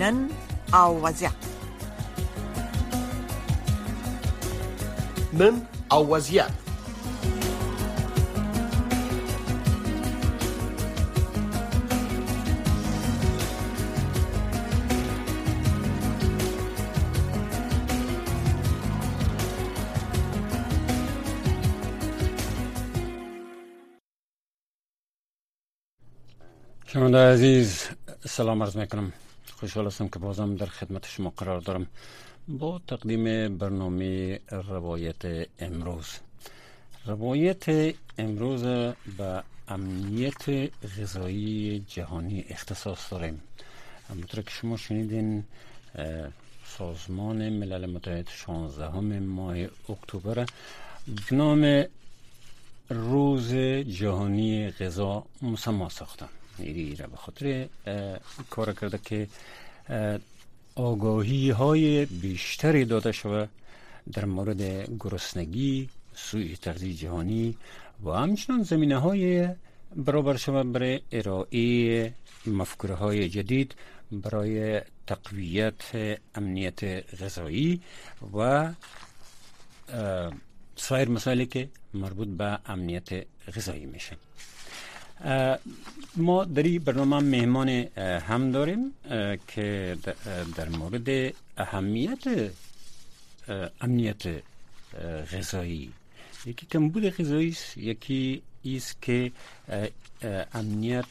نن او وضعیت نن او وضعیت شنونده عزیز سلام عرض میکنم خوشحال هستم که بازم در خدمت شما قرار دارم با تقدیم برنامه روایت امروز. روایت امروز به امنیت غذایی جهانی اختصاص داریم. همونطور که شما شنیدین سازمان ملل متحد 16 ماه اکتبر نام روز جهانی غذا مسما ساختم را به خاطر کار کرده که آگاهی های بیشتری داده شود در مورد گرسنگی سوی تغذیه جهانی و همچنان زمینه های برابر شود برای ارائه مفکوره های جدید برای تقویت امنیت غذایی و سایر مسائلی که مربوط به امنیت غذایی میشه. ما در این برنامه مهمان هم داریم که در مورد اهمیت امنیت غذایی. یکی کمبود غذایی است یکی است که امنیت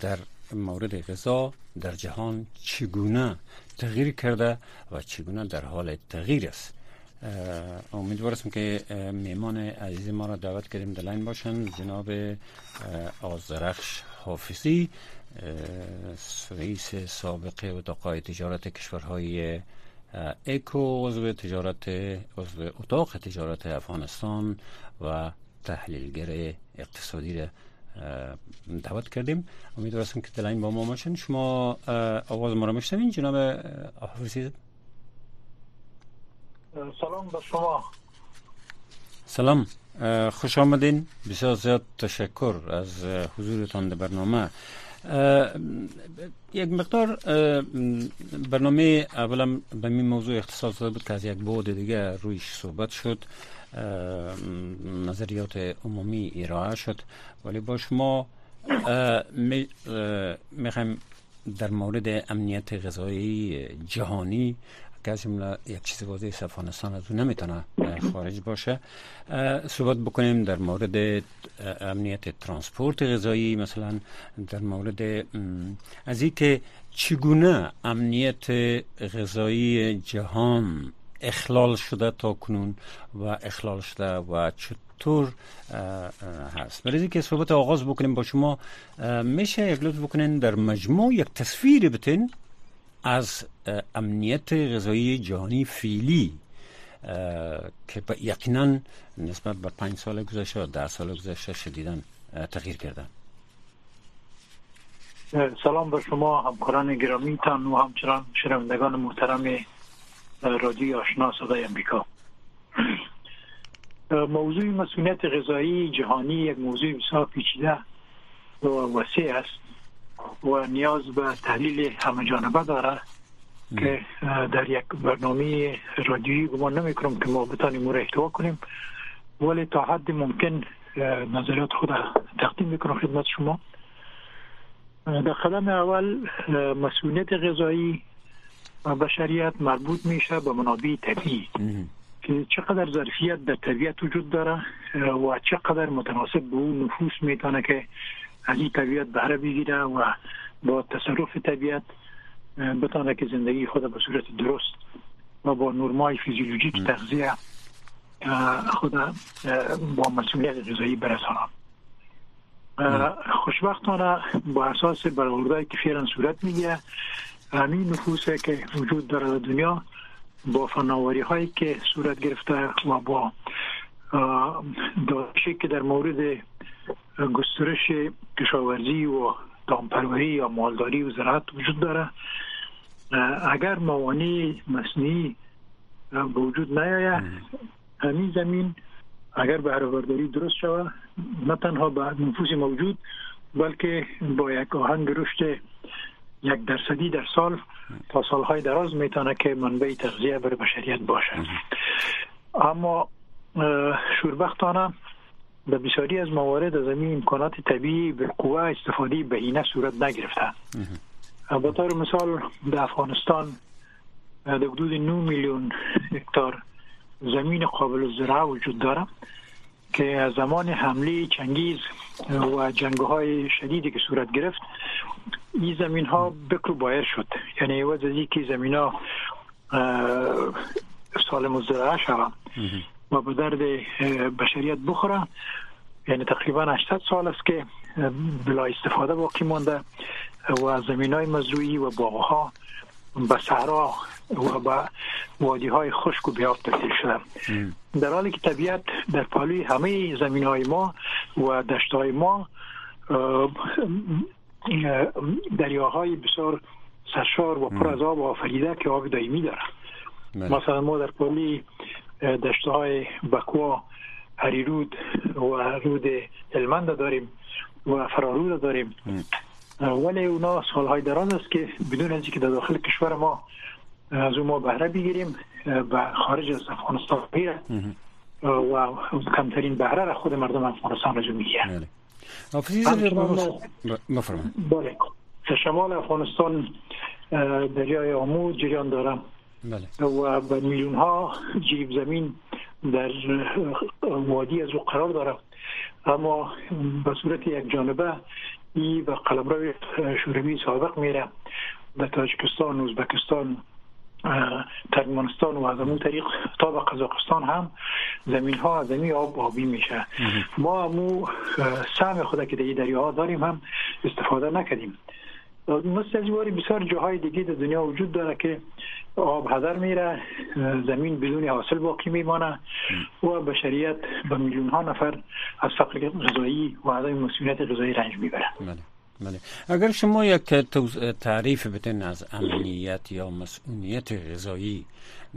در مورد غذا در جهان چگونه تغییر کرده و چگونه در حال تغییر است. امیدوار هستم که میمان عزیز ما را دعوت کردیم در لاین باشن. جناب آزرخش حافظی رئیس سابق اتاق تجارت کشورهای اکو عضو تجارت عضو اتاق تجارت افغانستان و تحلیلگر اقتصادی را دعوت کردیم. امیدوار هستم که لاین با ما باشن. شما آواز ما را میشنوین. جناب حافظی؟ سلام به شما. سلام. خوش آمدین. بسیار زیاد تشکر از حضورتان در برنامه. یک مقدار برنامه اولا به این موضوع اختصاص داده بود که از یک بعد دیگه رویش صحبت شد. نظریات عمومی ارائه شد. ولی با شما می‌خوایم در مورد امنیت غذایی جهانی که از جمله یک چیز واضح است افغانستان از اون نمی‌تونه خارج باشه. صحبت بکنیم در مورد امنیت ترانسپورت غذایی مثلا در مورد از اینکه چگونه امنیت غذایی جهان اخلال شده تا کنون و اخلال شده و چطور هست. برای که صحبت آغاز بکنیم با شما میشه یک لطف بکنین در مجموع یک تصویر بتین. از امنیت غذایی جهانی فیلی که یقینا نسبت به پنج سال گذشته و ده سال گذشته شدیدن تغییر کرده. سلام به شما همکاران گرامیتان و همچنان شنوندگان محترم رادیو آشنا صدای امریکا. موضوع مسئولیت غذایی جهانی یک موضوع بسیار پیچیده و وسیع است. و نیاز به تحلیل همه جانبه داره که در یک برنامه رادیویی گمان نمی کنم که ما بتانیم او احتوا کنیم. ولی تا حد ممکن نظریات خود تقدیم می‌کنم خدمت شما. در قدم اول مسئولیت غذایی بشریت مربوط میشه به منابع طبیعی. که چقدر ظرفیت در طبیعت وجود داره و چقدر متناسب به اون نفوس می‌تونه که از این طبیعت بهره بگیره و با تصرف طبیعت بتانه که زندگی خود به صورت درست و با نرمای فیزیولوژیک تغذیه خود با مسئولیت غذایی برسانم. خوشبختانه با اساس برآوردهایی که فعلا صورت می‌گیره همین نفوسی که وجود داره در دنیا با فناوری هایی که صورت گرفته و با داشتی که در مورد گسترش کشاورزی و دامپروری یا مالداری و زراعت وجود داره. اگر موانع مصنوعی به وجود نیاید همین زمین اگر بهرهبرداری درست شود نه تنها به نفوس موجود بلکه با یک آهنگ رشد یک درصدی در سال تا سالهای دراز می‌تونه که منبع تغذیه بر بشریت باشه. اما شوربختانه به بسیاری از موارد از این امکانات طبیعی به قوه استفاده بهینه صورت نگرفته. به طور مثال در افغانستان در حدود 9 میلیون هکتار زمین قابل زراعه وجود داره که از زمان حمله چنگیز و جنگ های شدیدی که صورت گرفت این زمین ها بکر بایر شد. یعنی عوض از که زمین ها سالم و زراعه و به درد بشریت بخوره. یعنی تقریبا 80 سال است که بلا استفاده باقی مانده و زمین های مزروعی و باغ ها به صحرا و به وادی های خشک و بیاب تبدیل شده. در حالی که طبیعت در پالوی همه زمین های ما و دشت های ما دریاهای بسیار سرشار و پر از آب آفریده که آب دائمی داره بله. مثلا ما در پالی دشت های بکوا هریرود و رود هلمند داریم و فرارود داریم. ولی اونا سالهای دراز است که بدون از که در داخل کشور ما از اون ما بهره بگیریم و خارج از افغانستان میره. و کمترین بهره را خود مردم افغانستان را می‌گیره بله. شمال افغانستان دریای آمو جریان دارم. بله. و به میلیون ها جیب زمین در وادی از او قرار داره اما به صورت یک جانبه ای به قلمرو شوروی سابق میره. به تاجکستان ازبکستان ترکمنستان و از اون طریق تا به قزاقستان هم زمین ها زمین آب آبی میشه. ما امو سهم خود که در دریاها داریم هم استفاده نکردیم. مثل از بسیار جاهای دیگه در دنیا وجود داره که آب هدر میره زمین بدون حاصل باقی میمانه و بشریت به میلیون ها نفر از فقر غذایی و عدم مسئولیت غذایی رنج می‌بره بله. بله. اگر شما یک تعریف بدین از امنیت یا مسئولیت غذایی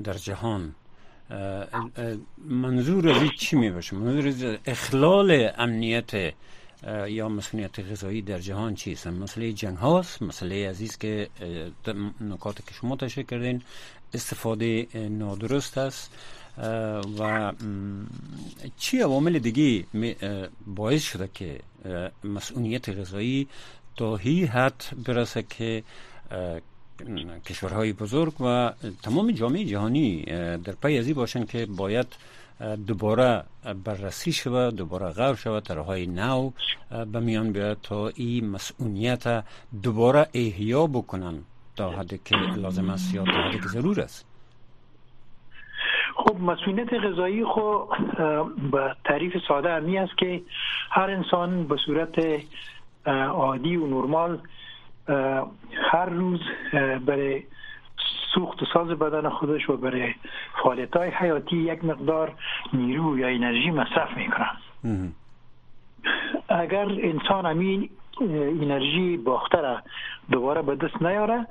در جهان منظور از چی می باشه منظور از اخلال امنیت یا مسئولیت غذایی در جهان چیست؟ مسئله جنگ هاست مسئله عزیز که نکات که شما تشکر کردین استفاده نادرست است. و چی عوامل دیگه باعث شده که مسئولیت غذایی تا هی حد برسه که کشورهای بزرگ و تمام جامعه جهانی در پی ازی باشن که باید دوباره بررسی شود دوباره غور شود طرحهای نو به میان بیاید تا این مسئولیت دوباره احیا بکنن تا حدی که لازم است یا تا حدی که ضرور است. خب مسئولیت غذایی خب به تعریف ساده امی است که هر انسان به صورت عادی و نرمال هر روز برای سوخت و ساز بدن خودش و برای فعالیت های حیاتی یک مقدار نیرو یا انرژی مصرف می‌کنه. اگر انسان امین انرژی باخته دوباره به دست نیاره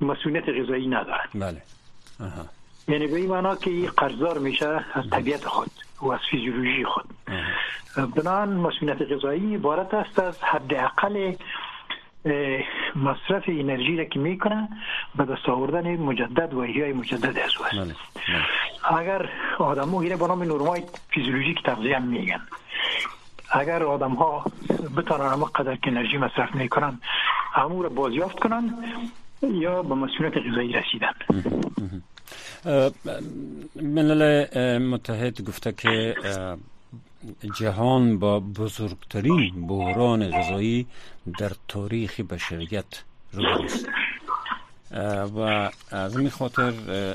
مسئولیت غذایی نداره. بله. یعنی به این معنا که قرضدار میشه از طبیعت خود و از فیزیولوژی خود. بنان مسئولیت غذایی عبارت است از حداقل مصرف انرژی را که می‌کنه به دست آوردن مجدد و احیای مجدد از است بله، بله. اگر آدم ها به نام نورمای فیزیولوژیک تغذیه میگن. اگر آدم ها بتانن اما قدر که انرژی مصرف می‌کنن امور را بازیافت کنن یا به مسئولیت غذایی رسیدن. ملل متحد گفته که جهان با بزرگترین بحران غذایی در تاریخ بشریت روبروست و از این خاطر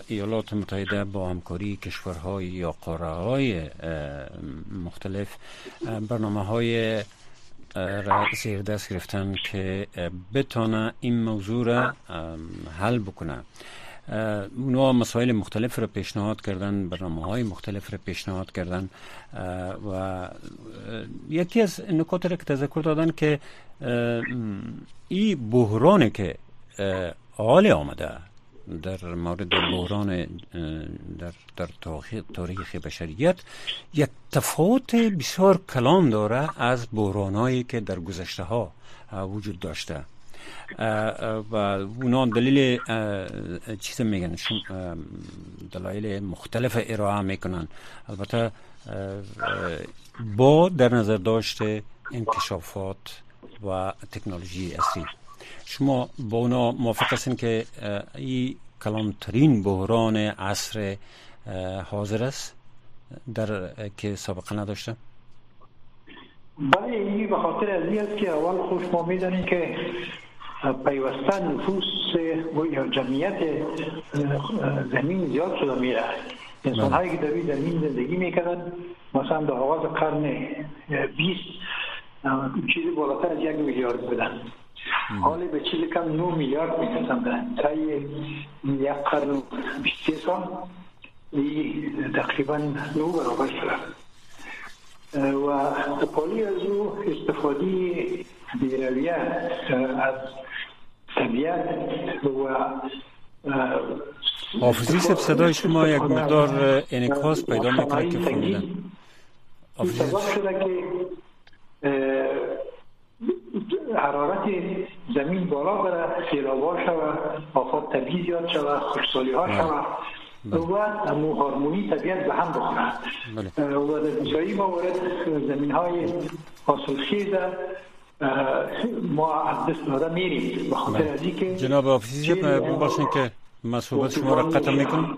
ایالات متحده با همکاری کشورهای یا قاره های مختلف برنامه های را زیر دست گرفتن که بتانه این موضوع را حل بکنه. اونا مسائل مختلف را پیشنهاد کردن برنامه های مختلف را پیشنهاد کردن و یکی از نکات را که تذکر دادن که این بحران که حال آمده در مورد بحران در, در تاریخ بشریت یک تفاوت بسیار کلان داره از بحرانهایی که در گذشته ها وجود داشته. و اونا دلیل چیز میگن؟ دلایل مختلف ارائه می‌کنن. البته با در نظر داشته انکشافات و تکنولوژی اصلی. شما با اونا موافق هستین که این کلانترین بحران عصر حاضر است؟ در که سابقه نداشته؟ بله این به خاطر از است که اول خوش ما می‌دانیم که پیوستن نفوس یا جمعیت زمین زیاد شده میره. انسان هایی که در زمین زندگی می‌کردن مثلا در آغاز قرن 20 چیزی بالاتر از یک میلیارد بودن. حالی به چیزی کم 9 میلیارد می‌رسند تا یک قرن و 23 سال. تقریبا نو برابر شده. و پالی از او استفاده بیرویه از طبیعت و حافظی سب صدای شما یک مقدار انکاس پیدا می‌کنه که فهمیدن. سبب شده که حرارت زمین بالا بره سیلابا شوه آفات طبیعی زیاد شوه خوشسالی ها شوه. و امو هارمونی طبیعت به هم بخوره. بله. و در بسیاری موارد زمین های حاصل خیزه ما از دست داده میریم. به خاطر از که جناب آفیسی باشین که ما صحبت شما را قطع می‌کنم.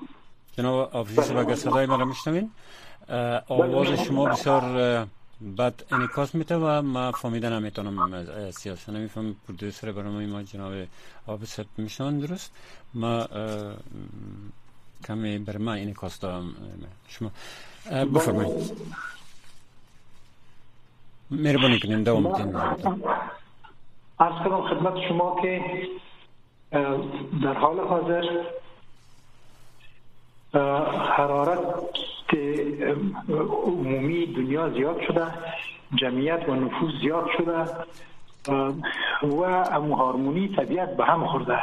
جناب آفیسی اگر صدای مرا میشنوین آواز شما بسیار بعد انیکاس میته و ما فهمیدن نمی‌تونم سیاست نمیفهم پرودوسر برنامه ما جناب آفیس میشن درست؟ ما کمی بر ما انیکاس دارم شما. بفرمایید. مهربانی کنین دوام بدین از کنم خدمت شما که در حال حاضر حرارت عمومی دنیا زیاد شده جمعیت و نفوذ زیاد شده و امو هارمونی طبیعت به هم خورده.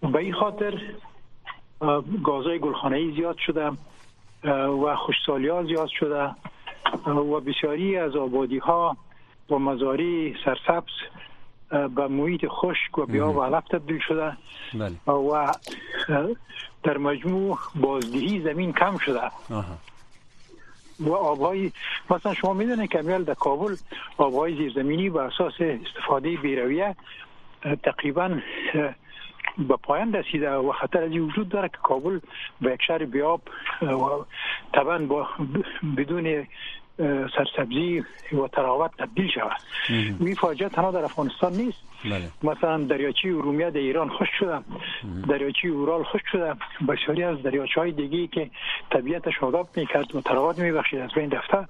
به این خاطر گازهای گلخانه‌ای زیاد شده و خوشسالی ها زیاد شده. و بسیاری از آبادی ها و مزاری سرسبز به محیط خشک و بیا و علف تبدیل شده. بله. و در مجموع بازدهی زمین کم شده. و آبهای مثلا شما می‌دونید که میال در کابل آبهای زیرزمینی به اساس استفاده بیرویه تقریبا به پایان رسیده و خطر از وجود داره که کابل به یک شهر بیاب و طبعا با بدون سرسبزی و تراوت تبدیل شود. این فاجعه تنها در افغانستان نیست. بله. مثلا دریاچه ارومیه در ایران خوش شده. دریاچه اورال خوش شده. بسیاری از دریاچه های دیگه که طبیعت شاداب می‌کرد و تراوت میبخشید از بین رفته.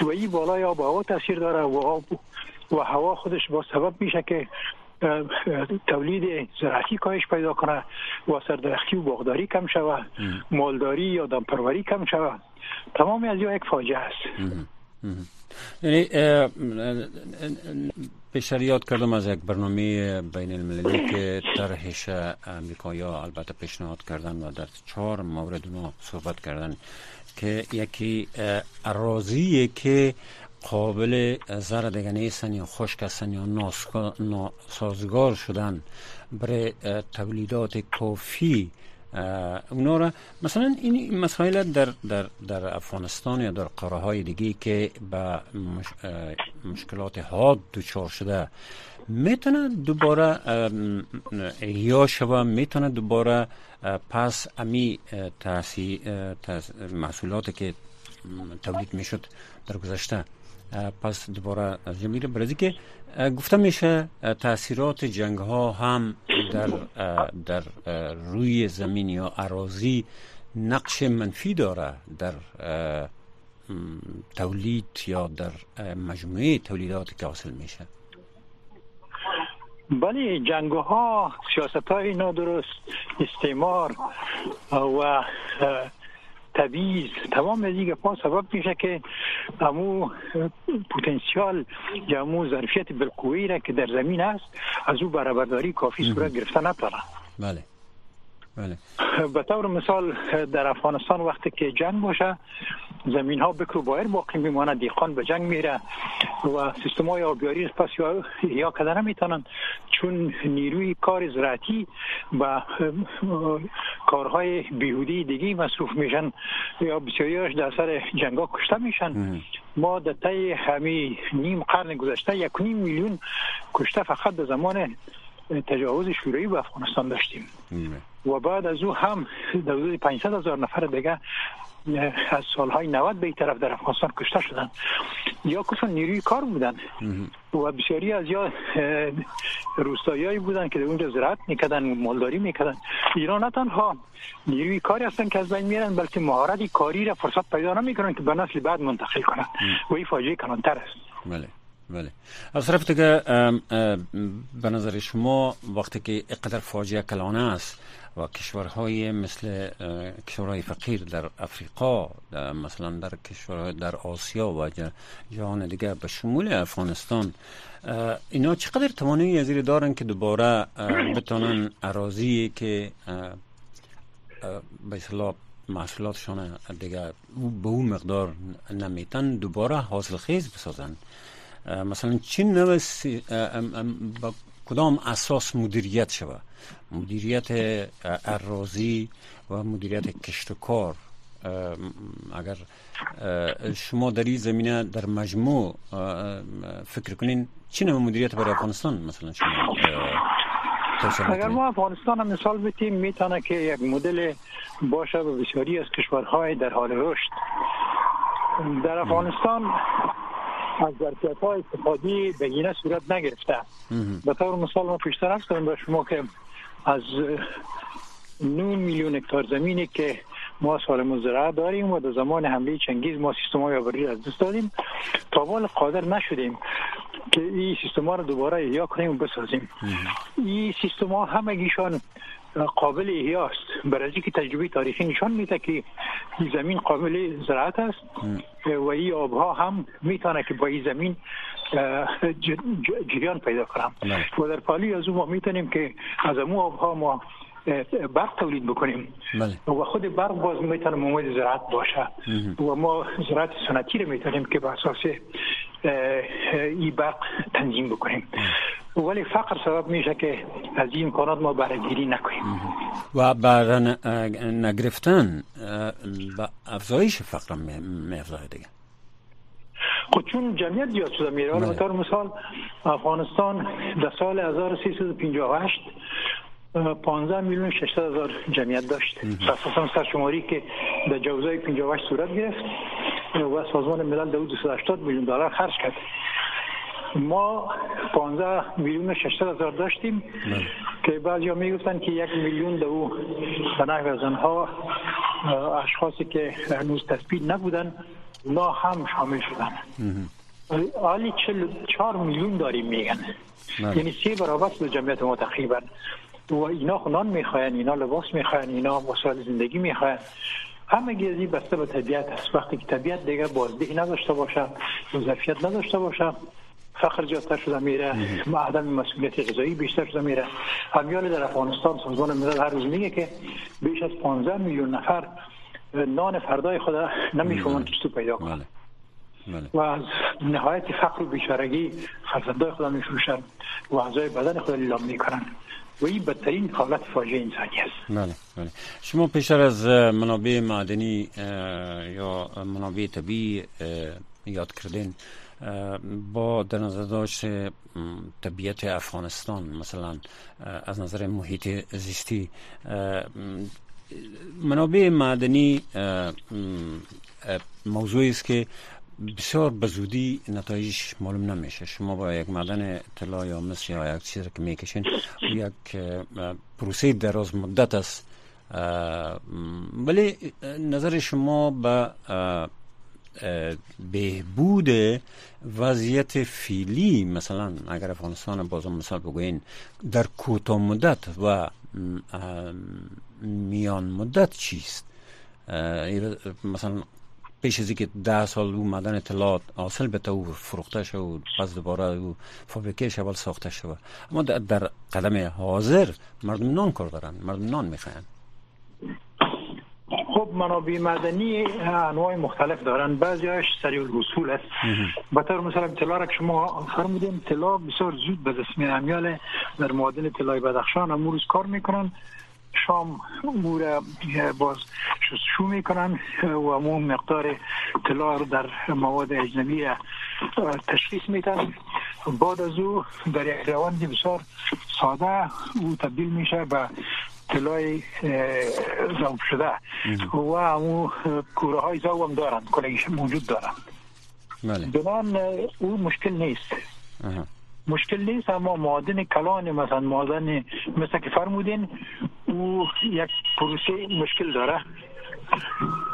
و این بالای آب هوا تاثیر داره و آب و هوا خودش با سبب میشه که تولید زراعتی کاهش پیدا کنه و سردرختی و باغداری کم شوه مالداری یا دمپروری کم شوه. تمامی از یک فاجعه است. یعنی پیشتر یاد کردم از یک برنامه بین المللی که طرحش امریکایا البته پیشنهاد کردن و در چهار مورد اونا صحبت کردن که یکی اراضی که قابل زر دیگه نیستن یا خشک هستن یا ناسازگار شدن برای تولیدات کافی. اونا را مثلا این مسائل در, در, در افغانستان یا در قاره های دیگه که به مشکلات حاد دچار شده می‌تونه دوباره احیا شوه می‌تونه دوباره پس امی تاثیر محصولات که تولید می‌شد در گذشته پس دوباره از میره برای که گفته میشه تاثیرات جنگ ها هم در در روی زمین یا اراضی نقش منفی داره در تولید یا در مجموعه تولیدات که حاصل میشه. بله جنگ ها سیاست های نادرست استعمار و تبعیض تمام دیگه پا سبب میشه که امو پتانسیال یا امو ظرفیت بالقوهی را که در زمین است از او برابرداری کافی صورت گرفته نتاره بله بله به طور مثال در افغانستان وقتی که جنگ باشه زمین ها بکر بایر باقی میمانه دیقان به جنگ میره و سیستم های آبیاری پس یا کده نمی‌تونن. چون نیروی کار زراعتی و کارهای بیهودی دیگه مصروف میشن یا بسیاریش در سر جنگا کشته میشن. ما در طی همی نیم قرن گذشته یک نیم میلیون کشته فقط در زمان تجاوز شوروی به افغانستان داشتیم. و بعد از او هم در حدود 500 هزار نفر دیگه از سالهای 90 به این طرف در افغانستان کشته شدن. یا کسان نیروی کار بودن. و بسیاری از یا روستایی بودن که در اونجا زراعت می‌کردن مالداری می‌کردن. ایران نه تنها نیروی کاری هستن که از بین میرن بلکه مهارت کاری را فرصت پیدا نمی‌کنن که به نسل بعد منتقل کنن. و این فاجعه کلانتر است. بله بله. از طرف دیگه به نظر شما وقتی که اقدر فاجعه کلانه است و کشورهای مثل کشورهای فقیر در افریقا مثلا در کشورهای در آسیا و جهان دیگه به شمول افغانستان اینا چقدر توانایی از دارن که دوباره بتونن اراضی که به اصطلاح محصولاتشان دیگه به اون مقدار نمیتن دوباره حاصل خیز بسازن. مثلا چین با کدام اساس مدیریت شود مدیریت اراضی و مدیریت کشت و کار. اگر شما در این زمینه در مجموع فکر کنین چی نوع مدیریت برای افغانستان مثلا شما اگر ما افغانستان هم مثال بتیم می‌تونه که یک مدل باشه و بسیاری از کشورهای در حال رشد. در افغانستان از ظرفیت های استفادی بگینه صورت نگرفته. به طور مثال ما پیشتر کنم به شما که از 9 میلیون هکتار زمینی که ما سال مزرعه داریم و در زمان حمله چنگیز ما سیستم های آوری از دست دادیم تا بال قادر نشدیم که این سیستم ها رو دوباره احیا کنیم و بسازیم. این سیستم ها همگیشان قابل احیاست. برای که تجربه تاریخی نشان میده که این زمین قابل زراعت است و این آبها هم می‌تونه که با این زمین جریان پیدا کنم. و در پالی از اون ما می‌تونیم که از امو آبها ما برق تولید بکنیم. بله. و خود برق باز می‌تونه مواد زراعت باشه. و ما زراعت سنتی رو می‌تونیم که به اساس این برق تنظیم بکنیم. ولی فقر سبب میشه که از این امکانات ما برگیری نکنیم. و بر نگرفتن و افزایش فقر می دیگه. خود چون جمعیت زیاد شده میره حالا بله. مثال افغانستان در سال 1358 15 میلیون 600 هزار جمعیت داشت. اساسا سرشماری که در جوزای 58 صورت گرفت و سازمان ملل در 280 میلیون دلار خرج کرد. ما 15 میلیون 600 هزار داشتیم بله. که بعضی ها می‌گفتن که یک میلیون دو او به از آنها اشخاصی که هنوز تثبیت نبودن اونا هم شامل شدن. حالی 44 میلیون داریم میگن. بله. یعنی سه برابر به جمعیت ما تقریبا و اینا خنان می‌خواین اینا لباس می‌خواین اینا وسایل زندگی می‌خواین همه گیزی بسته به طبیعت است. وقتی که طبیعت دیگه بازدهی نداشته باشه ظرفیت نداشته باشه فقر زیادتر شده میره عدم مسئولیت غذایی بیشتر شده میره. همیال در افغانستان سازمان ملل هر روز میگه که بیش از 15 میلیون نفر نان فردای خود نمیشونن که پیدا کنن بله. بله. و از نهایت فقر و بیچارگی فرزندای خود میفروشن و اعضای بدن خود لیلام می‌کنن و این بدترین حالت فاجعه انسانی است. بله بله. شما پیشتر از منابع معدنی یا منابع طبیعی یاد کردین با در نظر داشت طبیعت افغانستان مثلا از نظر محیط زیستی منابع معدنی موضوعی است که بسیار بزودی نتایجش معلوم نمیشه. شما با یک معدن طلا یا مس یا یک چیز که می‌کشین یک پروسه دراز مدت است. ولی نظر شما به بهبود وضعیت فیلی مثلا اگر افغانستان بازم مثال بگوین در کوتاه مدت و میان مدت چیست؟ مثلا پیش از اینکه ده سال او مدن اطلاعات حاصل به او فروخته شد و پس دوباره او فابریکه شبال ساخته شد اما در قدم حاضر مردم نان کار دارن مردم نان می‌خواین خب منابع مدنی انواع مختلف دارن. بعضیش سریع الوصول است. به طور مثلا طلا را که شما فرمودین طلا بسیار زود به دست میاد در معادن طلای بدخشان هم روز کار می‌کنن. شام مور باز شستشو می‌کنن و امو مقدار طلا در مواد اجنبی تشخیص میتن بعد از او در یک روند بسیار ساده او تبدیل میشه به طلای زوب شده. و امو کوره های زوب هم دارن کلگیش موجود دارن. بله. بنان او مشکل نیست. مشکل نیست اما معادن کلان مثلا معادن مثل که فرمودین او یک پروسه مشکل داره.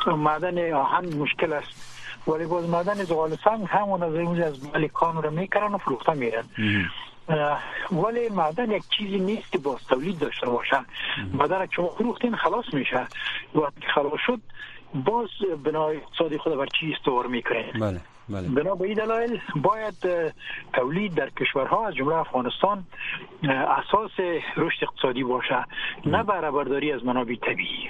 معدن آهن مشکل است. ولی باز معدن زغال سنگ همون از اون از مالکان رو میکرن و فروخته میرن. ولی معدن یک چیزی نیست که باز تولید داشته باشه معدن که فروختین خلاص میشه. وقتی خلاص شد باز بنای اقتصادی خود بر چی استوار می‌کنه؟ بله. بله. بنا به این دلایل باید تولید در کشورها از جمله افغانستان اساس رشد اقتصادی باشه نه برابرداری از منابع طبیعی.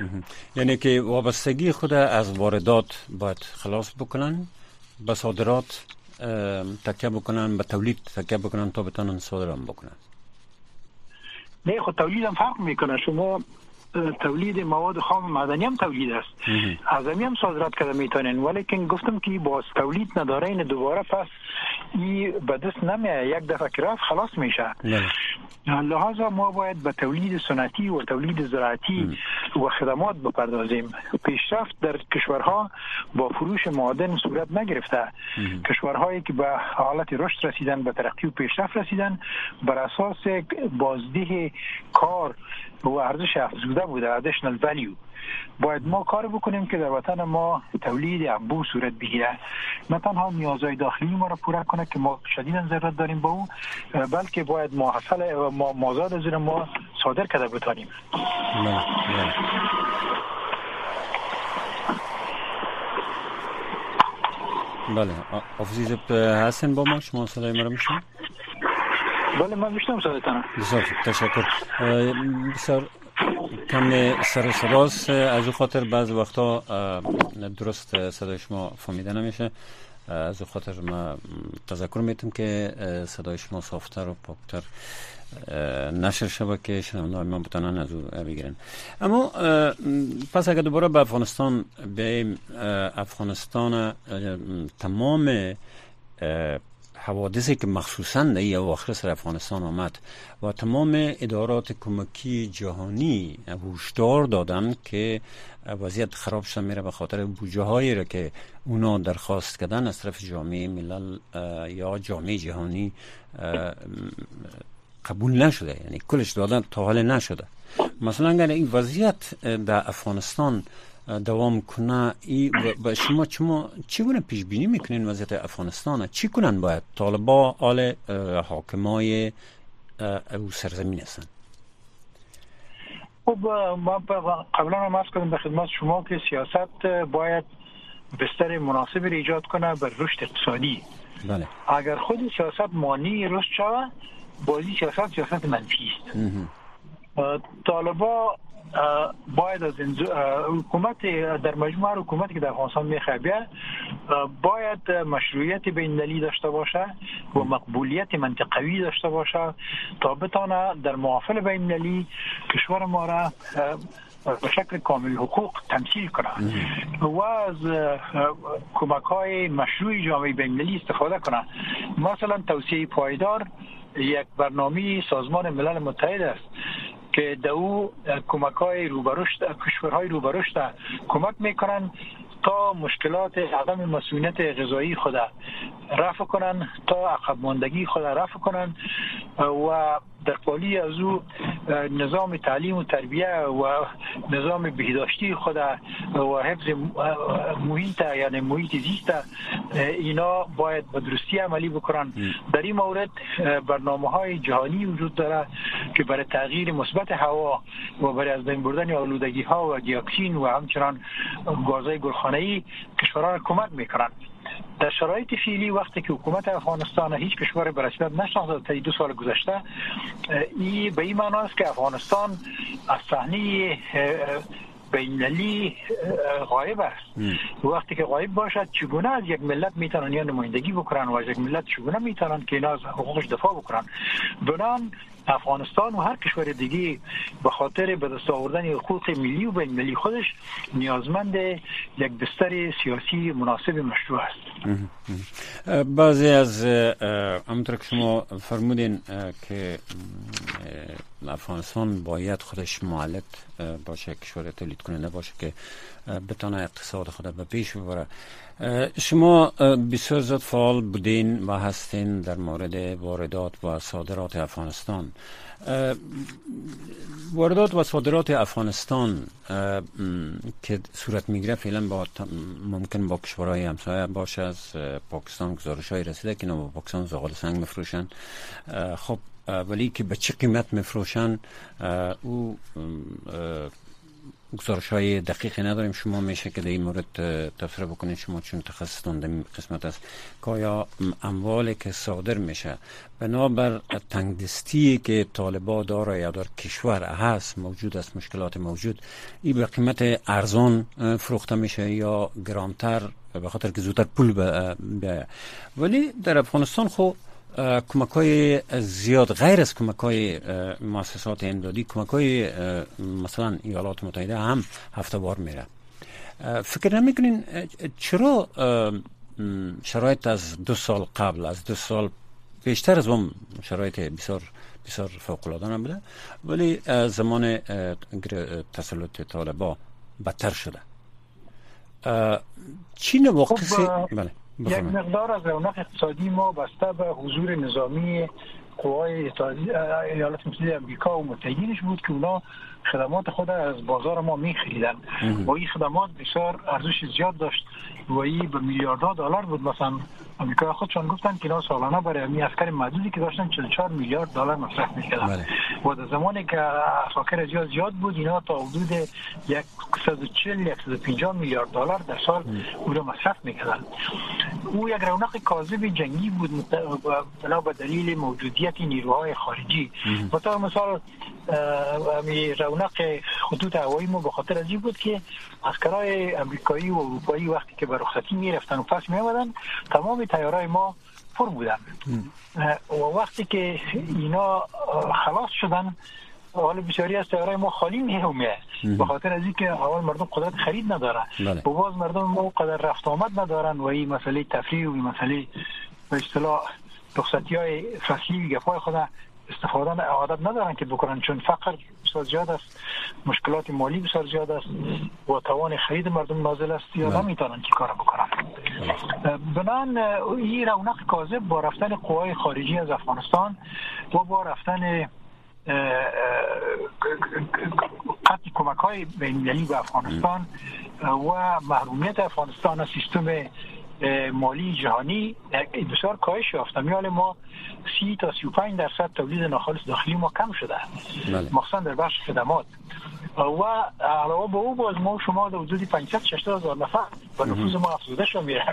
یعنی که وابستگی خود از واردات باید خلاص بکنن به صادرات تکیه بکنن به تولید تکیه بکنن تا بتونن صادران بکنن. نه خود تولید هم فرق می‌کنه. شما تولید مواد خام معدنی هم تولید است. از هم صادرات کرده می‌تونن ولی که گفتم که باز تولید نداره این دوباره پس ای به دست نمیه یک دفعه که رفت خلاص میشه. لحاظا ما باید به تولید سنتی و تولید زراعتی و خدمات بپردازیم. پیشرفت در کشورها با فروش معادن صورت نگرفته. کشورهایی که به حالت رشد رسیدن به ترقی و پیشرفت رسیدن بر اساس بازده کار و ارزش افزوده بوده ادیشنال ولیو باید ما کار بکنیم که در وطن ما تولید انبوه صورت بگیره. نه تنها نیازهای داخلی ما را پوره کنه که ما شدیدا ضرورت داریم با او بلکه باید محصل ما مازاد از ما صادر کرده بتانیم بله آفزیز هستن با ما؟ شما صدای ما رو میشنید بله من میشنم صدایتان بسیار تشکر. بسیار کم سر صداست. از او خاطر بعض وقتا درست صدای شما فهمیده نمیشه. از او خاطر ما تذکر می‌تونم که صدای شما صافتر و پاکتر نشر شبه که شنونده ما بتانن از او بگیرن. اما پس اگر دوباره به افغانستان به افغانستان تمام حوادثی که مخصوصا در این اواخر سر افغانستان آمد و تمام ادارات کمکی جهانی هشدار دادن که وضعیت خراب شده میره به خاطر بوجه هایی را که اونا درخواست کردن از طرف جامعه ملل یا جامعه جهانی قبول نشده. یعنی کلش دادن تا حال نشده. مثلا اگر این وضعیت در افغانستان دوام کنه ای و شما چما چگونه پیش بینی می‌کنین وضعیت افغانستان؟ چی کنن باید؟ طالبا آل حاکمای او سرزمین هستن. خب ما قبلا هم از کردم به خدمت شما که سیاست باید بستر مناسب ایجاد کنه بر رشد اقتصادی. بله. اگر خود سیاست مانی رشد شود بازی سیاست سیاست منفی است. طالبا باید از حکومت در مجموع حکومتی که در افغانستان می‌خواه باید مشروعیت بین داشته باشه و مقبولیت منطقوی داشته باشه تا بتانه در معافل بین کشور ما را به شکل کامل حقوق تمثیل کنه. و از کمک های مشروع جامعه بین استفاده کنه. مثلا توسعه پایدار یک برنامه سازمان ملل متحد است. که در او کمک های روبرشت کشورهای روبرشت کمک می‌کنن تا مشکلات عدم مسئولیت غذایی خود رفع کنن تا عقب ماندگی خود رفع کنن و در قالی از او نظام تعلیم و تربیه و نظام بهداشتی خود و حفظ محیط یعنی محیط زیست اینا باید به درستی عملی بکنن. در این مورد برنامه های جهانی وجود داره که برای تغییر مثبت هوا و برای از بین بردن آلودگی ها و دیاکسین و همچنان گازهای گلخانه ای کشورها کمک می‌کنن در شرایط فعلی وقتی که حکومت افغانستان هیچ کشور به رسمیت نشناخته تا دو سال گذشته ای به این معنی است که افغانستان از صحنه بینلی غایب است. وقتی که غایب باشد چگونه از یک ملت می‌تونن یا نمایندگی بکنن و از یک ملت چگونه می‌تونن که اینا از حقوقش دفاع بکنن؟ بنان افغانستان و هر کشور دیگه به خاطر به دست آوردن حقوق ملی و بین ملی خودش نیازمند یک بستر سیاسی مناسب مشروع است. بعضی از همونطور که شما فرمودین که افغانستان باید خودش معلق باشه کشور تولید کننده باشه که بتانه اقتصاد خود به پیش ببره. شما بسیار زیاد فعال بودین و هستین در مورد واردات و صادرات افغانستان. واردات و صادرات افغانستان که صورت می‌گیره فعلا با ممکن با کشورهای همسایه باشه از پاکستان گزارش های رسیده که با پاکستان زغال سنگ میفروشن خب ولی که به چه قیمت میفروشن او گزارش های دقیقی نداریم. شما میشه که در این مورد تفسیر بکنید. شما چون تخصص در قسمت است. که آیا اموالی که صادر میشه بنابر تنگدستی که طالبا داره یا در کشور هست موجود است مشکلات موجود این به قیمت ارزان فروخته میشه یا گرانتر به خاطر که زودتر پول بیایه ولی در افغانستان خب کمک های زیاد غیر از کمک های مؤسسات امدادی کمک های مثلا ایالات متحده هم هفته بار میره. فکر نمی‌کنین چرا شرایط از دو سال قبل از دو سال بیشتر از اون شرایط بسیار بسیار فوق العاده نبوده ولی زمان تسلط طالبا بدتر شده؟ چین واقعی خب بله. یک مقدار از رونق اقتصادی ما بسته به حضور نظامی قوای ایالات متحده امریکا و متحدینش بود که اونا خدمات خود از بازار ما میخریدن. و این خدمات بسیار ارزش زیاد داشت. و این به میلیاردها دلار بود. مثلا آمریکا خودشان گفتن که اینا سالانه برای امی محدودی که داشتن 44 میلیارد دلار مصرف می‌کردن. بله. و در زمانی که اساکر زیاد زیاد بود اینا تا حدود 140 150 میلیارد دلار در سال او را مصرف می‌کردن. او یک رونق کاذب جنگی بود بنا به دلیل موجودیت نیروهای خارجی. مثلا مثال رونق خطوط هوایی ما به خاطر از بود که اسکرای امریکایی و اروپایی وقتی که به رخصتی می‌رفتن و پس می آمدن تمام تیارای ما پر بودن. و وقتی که اینا خلاص شدن حال بسیاری از تیارای ما خالی میومه به خاطر از اینکه اول مردم قدرت خرید ندارن. بله. و باز مردم ما قدر رفت آمد ندارن و این مسئله تفریح و این مسئله به اصطلاح رخصتی های فصلی گپای خود استفاده عادت ندارن که بکنن. چون فقر بسیار زیاد است مشکلات مالی بسیار زیاد است و توان خرید مردم نازل است. یا بله. نمی‌تونن که کار بکنن. بنان این رونق کاذب با رفتن قوای خارجی از افغانستان و با رفتن قطع کمک های بین به افغانستان و محرومیت افغانستان از سیستم مالی جهانی بسیار کاهش یافت میال ما سی تا 35 درصد تولید ناخالص داخلی ما کم شده. بله. مخصوصا در بخش خدمات. و علاوه به او باز ما شما در حدود 500 600 هزار نفر و نفوذ ما افزوده شده میره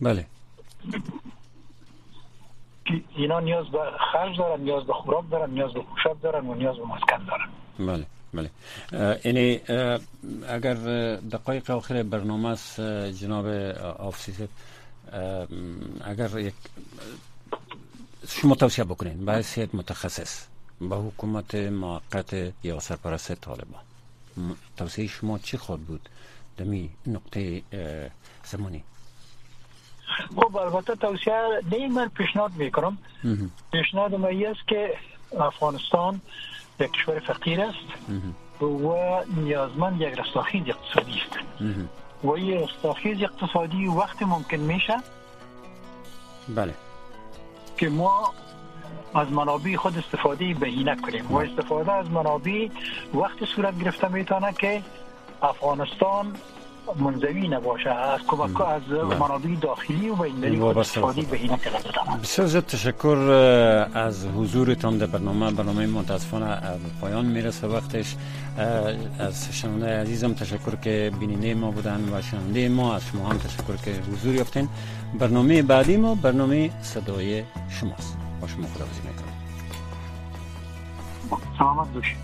بله. اینا نیاز به خرج دارن نیاز به خوراک دارن نیاز به پوشاک دارن و نیاز به مسکن دارن. بله بله. یعنی اگر دقایق آخر برنامه است جناب آفسیس اگر یک شما توصیه بکنین به حیثیت متخصص به حکومت موقت یا سرپرست طالبان. توصیه شما چی خود بود؟ دمی نقطه زمانی. خب البته توصیه نه من پیشنهاد می‌کنم. پیشنهاد ما است که افغانستان یک کشور فقیر است و نیازمند یک رستاخیز اقتصادی است. و این رستاخیز اقتصادی وقت ممکن میشه بله. که ما از منابع خود استفاده بهینه کنیم. و استفاده از منابع وقت صورت گرفته می‌تونه که افغانستان منزوی نباشه. از کمک از. منابع داخلی و بین استفاده بهینه بسیار زیاد تشکر از حضورتان در برنامه. برنامه متاسفانه پایان می‌رسه. وقتش از شنونده عزیزم تشکر که بیننده ما بودن و شنونده ما از شما هم تشکر که حضور یافتین. برنامه بعدی ما برنامه صدای شماست. با شما خداحافظی می‌کنم. سلامت باشید.